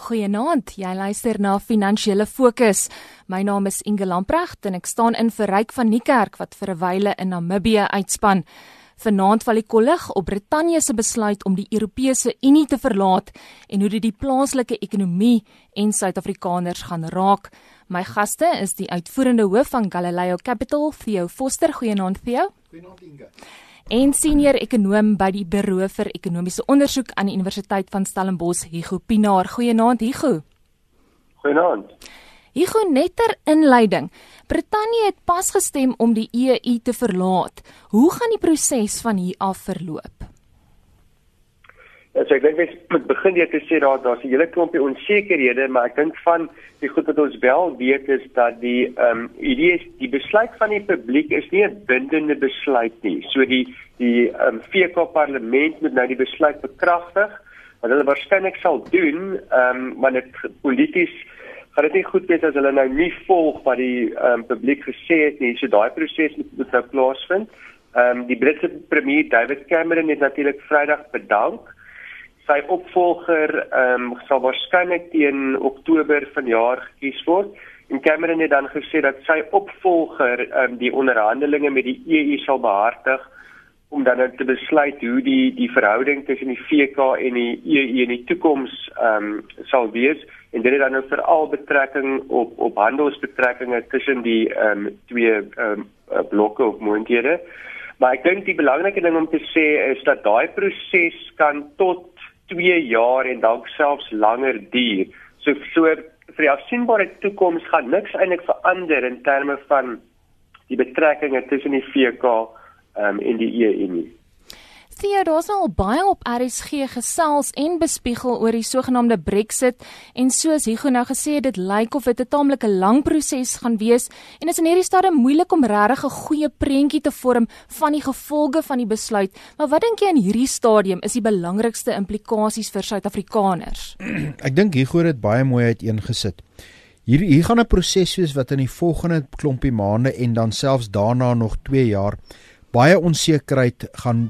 Goeienaand. Jy luister na Finansiële Fokus. My naam is Inge Lamprecht en ek staan in vir Ryk van Niekerk wat vir 'n wyle in Namibië uitspan. Vanaand val die kollig op Brittanje se besluit om die Europese Unie te verlaat en hoe dit die plaaslike ekonomie en Suid-Afrikaners gaan raak. My gaste is die uitvoerende hoof van Galileo Capital, Theo Foster. Goeienaand Theo. Goeienaand Inge en senior ekonom by die Buro vir Ekonomiese Onderzoek aan die Universiteit van Stellenbosch, Hugo Pinaar. Goeienaand, Hugo. Goeienaand. Hugo, net ter inleiding. Brittanje het pas gestem om die EU te verlaat. Hoe gaan die proses van hier af verloop? Ja, so ek dink mens moet begin deur te sê daar daar's 'n hele klompie onsekerhede, maar ek dink van die goed wat ons wel weet is dat die ehm um, idee is die besluit van die publiek is nie 'n bindende besluit nie. So die die ehm um, VK parlement moet nou die besluit bekragtig wat hulle waarskynlik sal doen, ehm um, maar dit polities gaan dit nie goed wees as hulle nou nie volg wat die ehm um, publiek gesê het nie. So daai proses moet nou plaasvind. Ehm um, die Britse premier David Cameron het natuurlik Vrydag bedank sy opvolger ehm um, sal waarskynlik teen Oktober vanjaar gekies word. En Cameron het dan gesê dat sy opvolger ehm um, die onderhandelinge met die EU sal behartig om dan te besluit hoe die die verhouding tussen die VK en die EU in die toekoms ehm um, sal wees en dit het dan nou veral betrekking op op handelsbetrekkinge tussen die ehm um, twee ehm um, blokke of moondhede. Maar ek dink die belangrike ding om te sê is dat daai proses kan tot 2 jaar en dalk selfs langer duur. So so vir die afsienbare toekoms gaan niks eintlik verander in terme van die betrekkinge tussen die VK um, en die EU nie. Theo, daar's al baie op RSG gesels en bespiegel oor die sogenaamde Brexit en soos Hugo nou gesê het, dit lyk of dit 'n taamlike lang proses gaan wees en is in hierdie stadium moeilik om regtig 'n goeie prentjie te vorm van die gevolge van die besluit. Maar wat dink jy in hierdie stadium is die belangrikste implikasies vir Suid-Afrikaners? Ek dink Hugo het dit baie mooi uiteengesit. Hier hier gaan 'n proses wees wat in die volgende klompie maande en dan selfs daarna nog 2 jaar baie onsekerheid gaan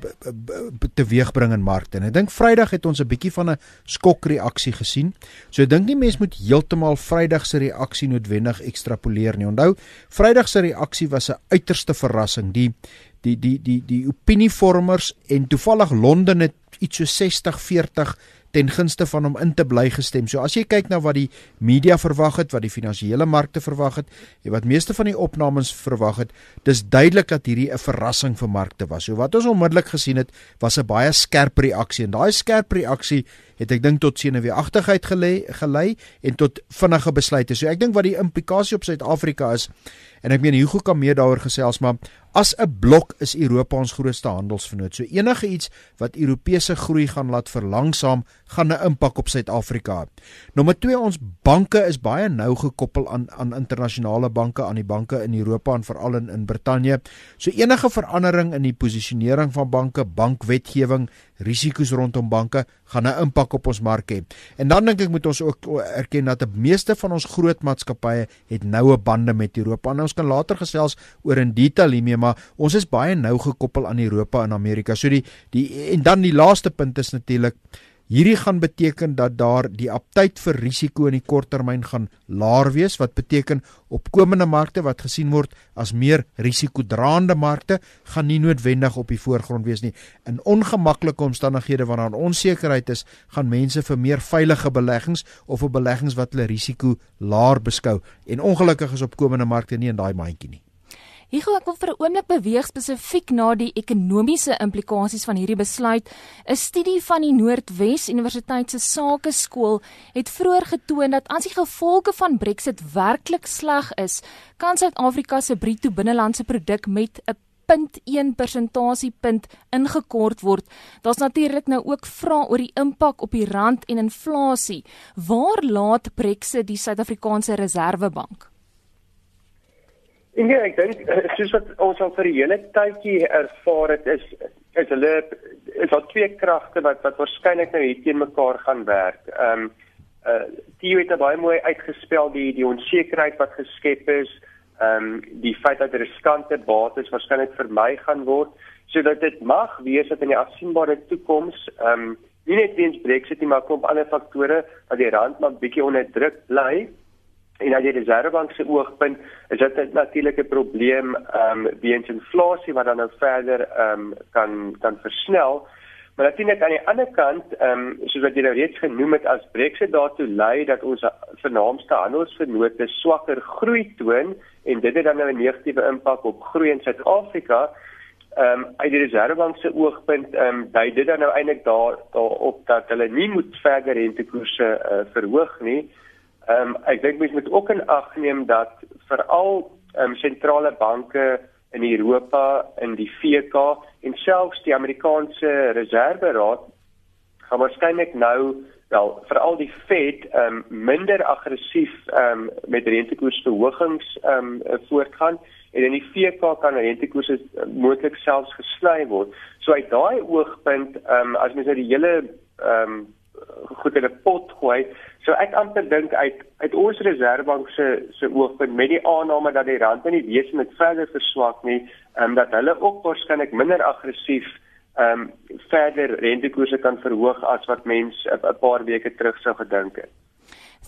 teweegbring in markte. En ek dink Vrydag het ons 'n bietjie van 'n skokreaksie gesien. So ek dink nie mense moet heeltemal Vrydag se reaksie noodwendig ekstrapoleer nie. Onthou, Vrydag se reaksie was 'n uiterste verrassing. Die die die die die opinievormers en toevallig Londen het iets so 60-40 ten gunste van hom in te bly gestem. So as jy kyk na wat die media verwag het, wat die finansiële markte verwag het, en wat meeste van die opnames verwag het, dis duidelik dat hierdie 'n verrassing vir markte was. So wat ons onmiddellik gesien het, was 'n baie skerp reaksie en daai skerp reaksie het ek dink tot senuweeagtigheid gelei gelei en tot vinnige besluite. So ek dink wat die implikasie op Suid-Afrika is en ek meen Hugo kan meer daaroor gesels, maar As 'n blok is Europa ons grootste handelsvernoot. So enige iets wat Europese groei gaan laat verlangsaam, gaan 'n impak op Suid-Afrika hê. Nommer 2, ons banke is baie nou gekoppel aan aan internasionale banke, aan die banke in Europa en veral in in Brittanje. So enige verandering in die posisionering van banke, bankwetgewing, risiko's rondom banke gaan 'n impak op ons mark hê. En dan dink ek moet ons ook erken dat die meeste van ons groot maatskappye het noue bande met Europa. En ons kan later gesels oor in detail hiermee, maar ons is baie nou gekoppel aan Europa en Amerika. So die die en dan die laaste punt is natuurlik Hierdie gaan beteken dat daar die aptyd vir risiko in die korttermyn gaan laer wees wat beteken opkomende markte wat gesien word as meer risikodraande markte gaan nie noodwendig op die voorgrond wees nie. In ongemaklike omstandighede wanneer onsekerheid is, gaan mense vir meer veilige beleggings of vir beleggings wat hulle risiko laer beskou en ongelukkig is opkomende markte nie in daai mandjie nie. Gou ek wil vir 'n oomblik beweeg spesifiek na die ekonomiese implikasies van hierdie besluit. 'n Studie van die Noordwes Universiteit se Sakeskool het vroeër getoon dat as die gevolge van Brexit werklik sleg is, kan Suid-Afrika se bruto binnelandse produk met 'n 0.1 persentasiepunt ingekort word. Daar's natuurlik nou ook vrae oor die impak op die rand en inflasie. Waar laat Brexit die Suid-Afrikaanse Reserwebank? Ja, ek dink eh, soos wat ons al vir 'n hele tydjie ervaar het is is hulle is al twee kragte wat wat waarskynlik nou hier teen mekaar gaan werk. Ehm um, uh die het baie mooi uitgespel die die onsekerheid wat geskep is, ehm um, die feit dat riskante bates waarskynlik vermy gaan word sodat dit mag wees dat in die afsienbare toekoms ehm um, nie net weens Brexit nie, maar kom ander faktore dat die rand maar bietjie onder druk bly. En uit die Reserwebank se oogpunt is dit natuurlik 'n probleem ehm um, weens inflasie wat dan nou verder ehm um, kan kan versnel. Maar natuurlik aan die ander kant, ehm um, soos wat jy nou reeds genoem het as Brexit daartoe lei dat ons vernaamste handelsvennote swakker groei toon en dit het dan nou 'n negatiewe impak op groei in Suid-Afrika. Ehm um, uit die Reserwebank se oogpunt ehm um, dui dit dan nou eintlik daar daarop dat hulle nie moet verder rentekoerse uh, verhoog nie. Ehm um, ek dink mens moet ook in ag neem dat veral ehm um, sentrale banke in Europa in die VK en selfs die Amerikaanse Reserveraad gaan waarskynlik nou wel veral die Fed um, minder aggressief um, met rentekoersverhogings um, voortgaan en in die VK kan rentekoerse moontlik selfs gesluit word. So uit daai oogpunt um, as mens nou die hele um, goed in 'n pot gooi, so ek amper dink uit uit ons reservebank se se oogpunt met die aanname dat die rand nie wesentlik verder verswak nie, um, dat hulle ook waarskynlik minder aggressief ehm um, verder rentekoerse kan verhoog as wat mense 'n paar weke terug sou gedink het.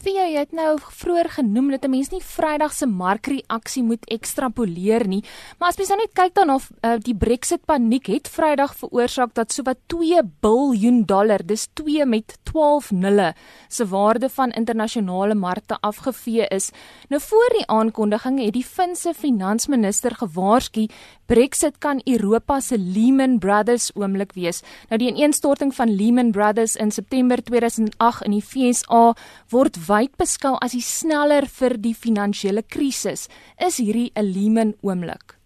Theo, jy het nou vroeër genoem dat 'n mens nie Vrydag se markreaksie moet ekstrapoleer nie, maar as mens nou net kyk dan of uh, die Brexit paniek het Vrydag veroorsaak dat sowat 2 biljoen dollar, dis 2 met 12 nulle, se waarde van internasionale markte afgevee is. Nou voor die aankondiging het die Finse finansminister gewaarsku Brexit kan Europa se Lehman Brothers oomblik wees. Nou die ineenstorting van Lehman Brothers in September 2008 in die FSA word wyd beskou as die sneller vir die finansiële krisis. Is hierdie 'n Lehman oomblik?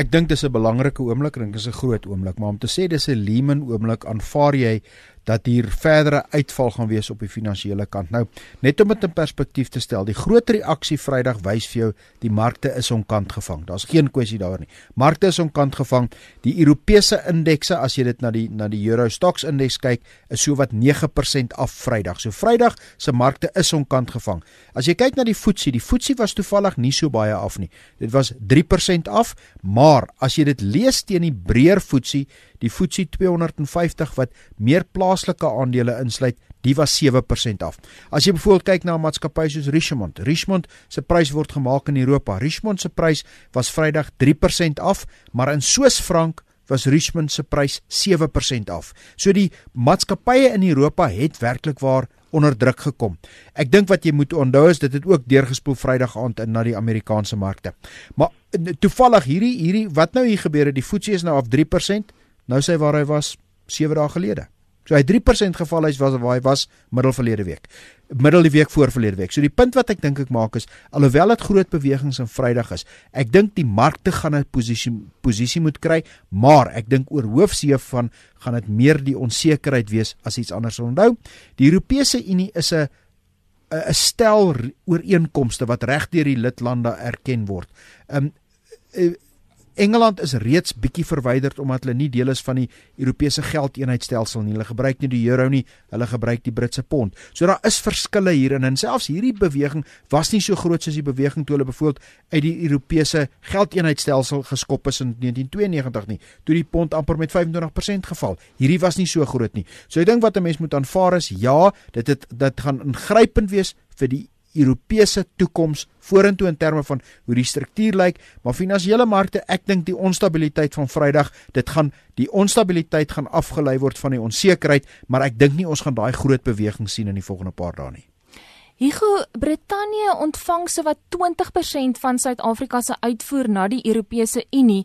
Ek dink dis 'n belangrike oomblik, dink is 'n groot oomblik, maar om te sê dis 'n Lehman oomblik, aanvaar jy dat hier verdere uitval gaan wees op die finansiële kant. Nou, net om dit in perspektief te stel, die groot reaksie Vrydag wys vir jou die markte is onkant gevang. Daar's geen kwessie daaroor nie. Markte is onkant gevang. Die Europese indekse, as jy dit na die na die Euro Stoxx indeks kyk, is so wat 9% af Vrydag. So Vrydag se markte is onkant gevang. As jy kyk na die FTSE, die FTSE was toevallig nie so baie af nie. Dit was 3% af, maar as jy dit lees teen die breër FTSE die FTSE 250 wat meer plaaslike aandele insluit, die was 7% af. As jy byvoorbeeld kyk na 'n maatskappy soos Richemont, Richemont se prys word gemaak in Europa. Richemont se prys was Vrydag 3% af, maar in Swiss frank was Richemont se prys 7% af. So die maatskappye in Europa het werklik waar onder druk gekom. Ek dink wat jy moet onthou is dit het ook deurgespoel Vrydag aand in na die Amerikaanse markte. Maar toevallig hierdie hierdie wat nou hier gebeur het, die FTSE is nou af 3%. Nou sê waar hy was 7 dae gelede. So hy 3% geval hy's was waar hy was middel verlede week. Middel die week voor verlede week. So die punt wat ek dink ek maak is alhoewel dit groot bewegings in Vrydag is, ek dink die markte gaan 'n posisie posisie moet kry, maar ek dink oor hoofsee van gaan dit meer die onsekerheid wees as iets anders. Onthou, die Europese Unie is 'n 'n stel ooreenkomste wat reg deur die lidlande erken word. Um Engeland is reeds bietjie verwyderd omdat hulle nie deel is van die Europese geldeenheidstelsel nie. Hulle gebruik nie die euro nie, hulle gebruik die Britse pond. So daar is verskille hierin en selfs hierdie beweging was nie so groot soos die beweging toe hulle byvoorbeeld uit die Europese geldeenheidstelsel geskop is in 1992 nie, toe die pond amper met 25% geval. Hierdie was nie so groot nie. So ek dink wat 'n mens moet aanvaar is ja, dit het dit gaan ingrypend wees vir die Europese toekoms vorentoe in terme van hoe die struktuur lyk, maar finansiële markte, ek dink die onstabiliteit van Vrydag, dit gaan die onstabiliteit gaan afgelei word van die onsekerheid, maar ek dink nie ons gaan daai groot beweging sien in die volgende paar dae nie. Higo, Brittanje ontvang sowat 20% van Suid-Afrika se uitvoer na die Europese Unie.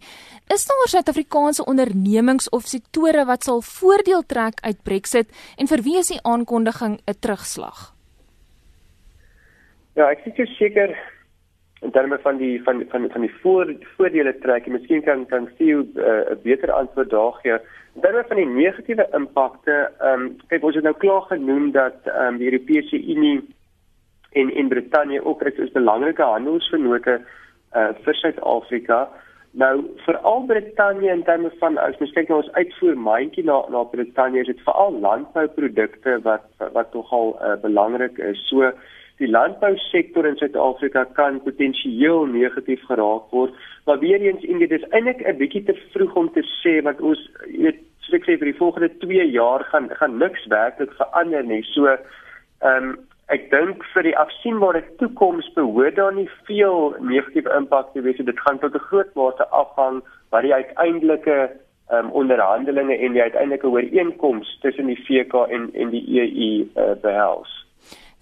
Is daar Suid-Afrikaanse ondernemings of sektore wat sal voordeel trek uit Brexit en vir wie is die aankondiging 'n terugslag? Ja, ek sê seker in terme van die van van van die voor, voordele trek, miskien kan kan sien 'n uh, beter antwoord daar gee. In terme van die negatiewe impakte, ehm um, kyk ons het nou klaar genoem dat ehm um, die Europese Unie en in Brittanje ook is, is belangrike handelsvennote uh vir Suid-Afrika. Nou veral Brittanje in terme van as mens kyk na ons uitvoermandjie na na Brittanje, is dit veral landbouprodukte wat wat tog al uh, belangrik is. So die landbousektor in Suid-Afrika kan potensieel negatief geraak word. Maar weer eens en dit is eintlik 'n bietjie te vroeg om te sê want ons weet soos ek sê vir die volgende 2 jaar gaan gaan niks werklik verander nie. So ehm um, ek dink vir die afsienbare toekoms behoort daar nie veel negatiewe impak te wees. Dit gaan tot 'n groot mate afhang wat die uiteindelike um, onderhandelinge en die uiteindelike ooreenkoms tussen die VK en en die EU uh, behels.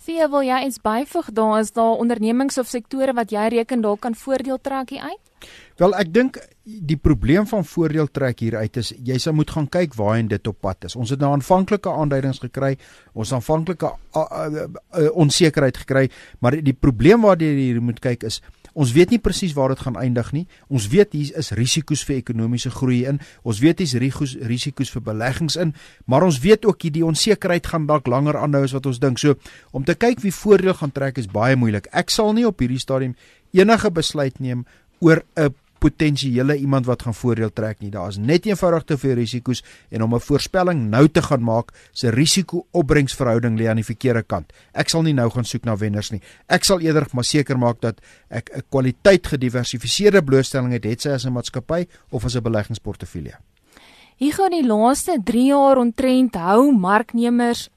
Wie wil jy eens byvoeg daar is daar ondernemings of sektore wat jy reken daar kan voordeel trek uit? Wel ek dink die probleem van voordeel trek hier uit is jy sal moet gaan kyk waarheen dit op pad is. Ons het nou aanvanklike aanduidings gekry, ons aanvanklike onsekerheid gekry, maar die probleem waartoe jy hier moet kyk is Ons weet nie presies waar dit gaan eindig nie. Ons weet hier is risiko's vir ekonomiese groei in. Ons weet hier's risiko's risiko's vir beleggings in, maar ons weet ook hierdie onsekerheid gaan dalk langer aanhou as wat ons dink. So om te kyk wie voordeel gaan trek is baie moeilik. Ek sal nie op hierdie stadium enige besluit neem oor 'n potensiële iemand wat gaan voordeel trek nie. Daar is net eenvoudig te veel risiko's en om 'n voorspelling nou te gaan maak, se risiko-opbrengsverhouding lê aan die verkeerde kant. Ek sal nie nou gaan soek na wenners nie. Ek sal eerder maar seker maak dat ek 'n kwaliteit gediversifiseerde blootstelling het, het sy as 'n maatskappy of as 'n beleggingsportefeulje. Hier gaan die laaste 3 jaar ontrent hou marknemers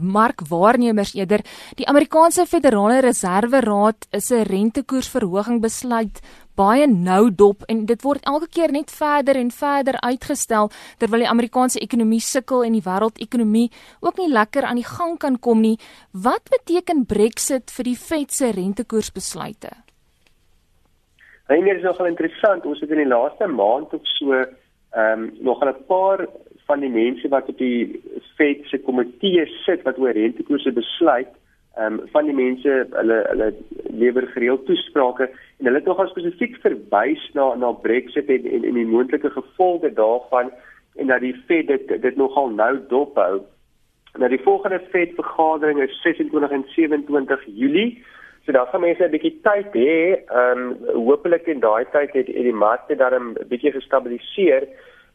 markwaarnemers eerder die Amerikaanse Federale Reserve Raad is 'n rentekoersverhoging besluit baie nou dop en dit word elke keer net verder en verder uitgestel terwyl die Amerikaanse ekonomie sukkel en die wêreldekonomie ook nie lekker aan die gang kan kom nie. Wat beteken Brexit vir die Fed se rentekoersbesluite? Dit is nogal interessant. Ons het in die laaste maand of so ehm um, nog 'n paar van die mense wat op die Fed se komitee sit wat oor rentekoerse besluit ehm um, van die mense hulle hulle lewer gereeld toesprake en hulle het nogal spesifiek verwys na na Brexit en en, en die moontlike gevolge daarvan en dat die Fed dit dit nogal nou dophou. Nou die volgende Fed vergadering is 26 en 27 Julie. So daar gaan mense 'n bietjie tyd hê. Ehm um, hopelik in daai tyd het die markte dan 'n bietjie gestabiliseer.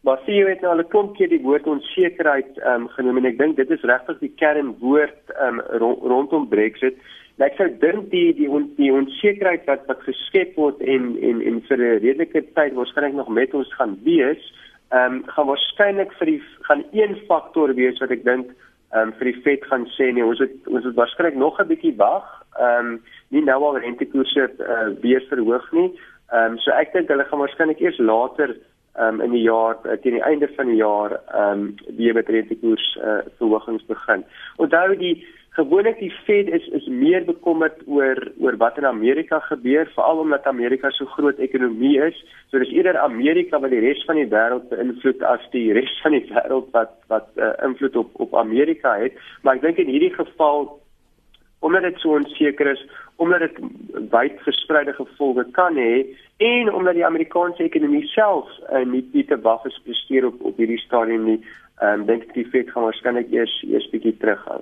Maar sien jy het nou al 'n klomp keer die woord onsekerheid ehm um, genoem en ek dink dit is regtig die kernwoord ehm um, rondom Brexit. En ek sou dink die die on, die onsekerheid wat wat geskep word en en en vir 'n redelike tyd waarskynlik nog met ons gaan wees, ehm um, gaan waarskynlik vir die gaan een faktor wees wat ek dink ehm um, vir die Fed gaan sê nee, ons het ons het waarskynlik nog 'n bietjie wag. Ehm um, nie nou al rentekoerse uh, weer verhoog nie. Ehm um, so ek dink hulle gaan waarskynlik eers later um, in die jaar uh, teen die einde van die jaar ehm um, weer met rentekoers uh, verhogings begin. Onthou die gewoonlik die Fed is is meer bekommerd oor oor wat in Amerika gebeur, veral omdat Amerika so groot ekonomie is. So dis eerder Amerika wat die res van die wêreld beïnvloed as die res van die wêreld wat wat uh, invloed op op Amerika het. Maar ek dink in hierdie geval omdat dit so onseker is, omdat dit wyd verspreide gevolge kan hê en omdat die Amerikaanse ekonomie self uh, nie nie te wag is presteer op op hierdie stadium nie, um, dink ek die Fed gaan waarskynlik eers eers bietjie terughou.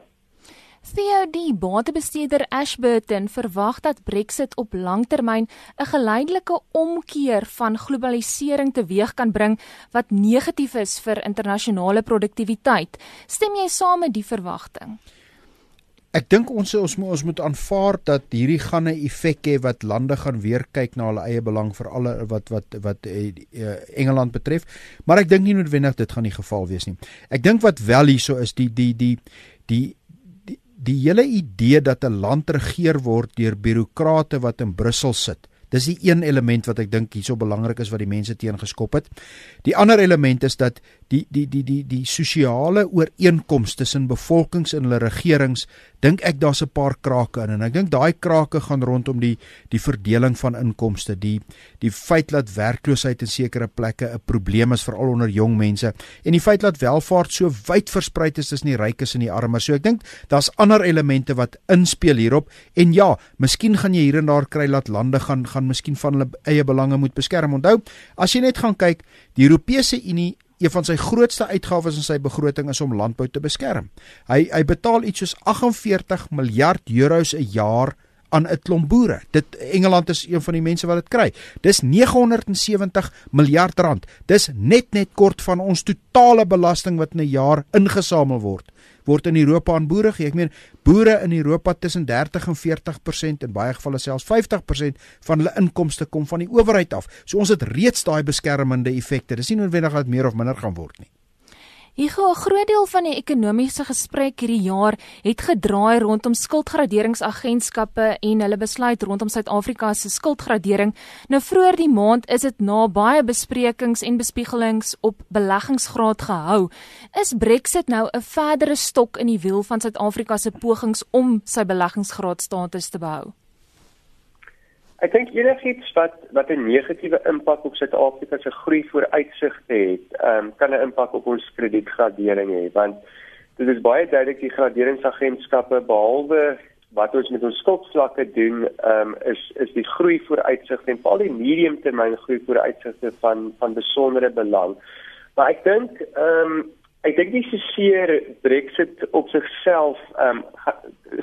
Die batebestuurder Ashburton verwag dat Brexit op langtermyn 'n geleidelike omkeer van globalisering teweeg kan bring wat negatief is vir internasionale produktiwiteit. Stem jy saam met die verwagting? Ek dink ons ons moet ons moet aanvaar dat hierdie gaan 'n effek hê wat lande gaan weer kyk na hulle eie belang vir alle wat wat wat uh, Engeland betref, maar ek dink nie noodwendig dit gaan die geval wees nie. Ek dink wat wel hierso is die die die die die, die hele idee dat 'n land regeer word deur birokrate wat in Brussel sit. Dis die een element wat ek dink hierso belangrik is wat die mense teengeskop het. Die ander element is dat die die die die die sosiale ooreenkomste tussen bevolkings en hulle regerings dink ek daar's 'n paar krake in en ek dink daai krake gaan rondom die die verdeling van inkomste, die die feit dat werkloosheid in sekere plekke 'n probleem is veral onder jong mense en die feit dat welvaart so wyd versprei is tussen die rykes en die armes. So ek dink daar's ander elemente wat inspel hierop en ja, miskien gaan jy hier en daar kry dat lande gaan gaan miskien van hulle eie belange moet beskerm. Onthou, as jy net gaan kyk, die Europese Unie een van sy grootste uitgawes in sy begroting is om landbou te beskerm. Hy hy betaal iets soos 48 miljard euros 'n jaar aan 'n klomp boere. Dit Engeland is een van die mense wat dit kry. Dis 970 miljard rand. Dis net net kort van ons totale belasting wat in 'n jaar ingesamel word word in Europa aan boere gee. Ek meen boere in Europa tussen 30 en 40% in baie gevalle selfs 50% van hulle inkomste kom van die owerheid af. So ons het reeds daai beskermende effekte. Dis nie noodwendig dat meer of minder gaan word nie. Hugo, 'n groot deel van die ekonomiese gesprek hierdie jaar het gedraai rondom skuldgraderingsagentskappe en hulle besluit rondom Suid-Afrika se skuldgradering. Nou vroeër die maand is dit na baie besprekings en bespiegelings op beleggingsgraad gehou. Is Brexit nou 'n verdere stok in die wiel van Suid-Afrika se pogings om sy beleggingsgraad status te behou? Ek dink enigiets wat wat 'n negatiewe impak op Suid-Afrika se groei vooruitsigte het, ehm um, kan 'n impak op ons kredietgradering hê want dit is baie duidelik die graderingsagentskappe behalwe wat ons met ons skuldvlakke doen, ehm um, is is die groei vooruitsigte en veral die mediumtermyn groei vooruitsigte van van besondere belang. Maar ek dink ehm um, ek dink nie seker Brexit op sigself ehm um,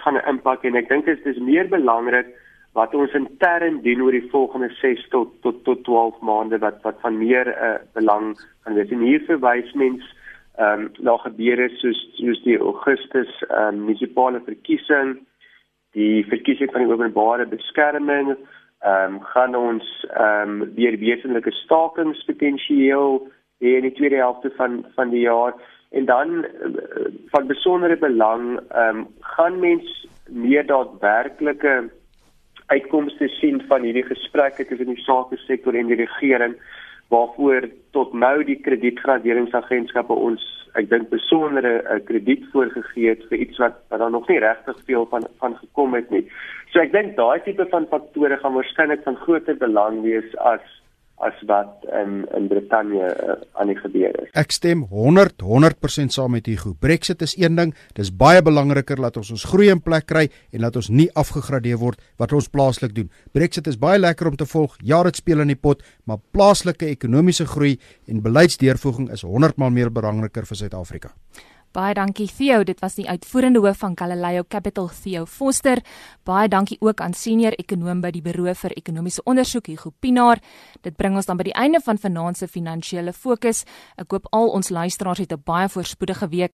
gaan 'n impak en ek dink dit is meer belangrik wat ons intern doen oor die volgende 6 tot tot tot 12 maande wat wat van meer uh, belang gaan wees. En hier verwys mens ehm um, na gebeure soos soos die Augustus ehm um, munisipale verkiesing, die verkiesing van die openbare beskerming, ehm um, gaan ons ehm um, weer wesenlike stakingspotensiaal hê in die tweede helfte van van die jaar en dan uh, van besondere belang ehm um, gaan mens meer daadwerklike uitkomste sien van hierdie gesprekke tussen die sake sektor en die regering waarvoor tot nou die kredietgraderingsagentskappe ons ek dink besondere uh, krediet voorgegee het vir iets wat wat dan nog nie regtig veel van van gekom het nie. So ek dink daai tipe van faktore gaan waarskynlik van groter belang wees as as wat in in Brittanje uh, aan die gebeur is. Ek stem 100 100% saam met Hugo. Brexit is een ding, dis baie belangriker dat ons ons groei in plek kry en dat ons nie afgegradeer word wat ons plaaslik doen. Brexit is baie lekker om te volg. Ja, dit speel in die pot, maar plaaslike ekonomiese groei en beleidsdeurvoering is 100 maal meer belangriker vir Suid-Afrika. Baie dankie Theo, dit was die uitvoerende hoof van Galileo Capital Theo Foster. Baie dankie ook aan senior ekonom by die Buro vir Ekonomiese Onderzoek Hugo Pinaar. Dit bring ons dan by die einde van vanaand se finansiële fokus. Ek hoop al ons luisteraars het 'n baie voorspoedige week.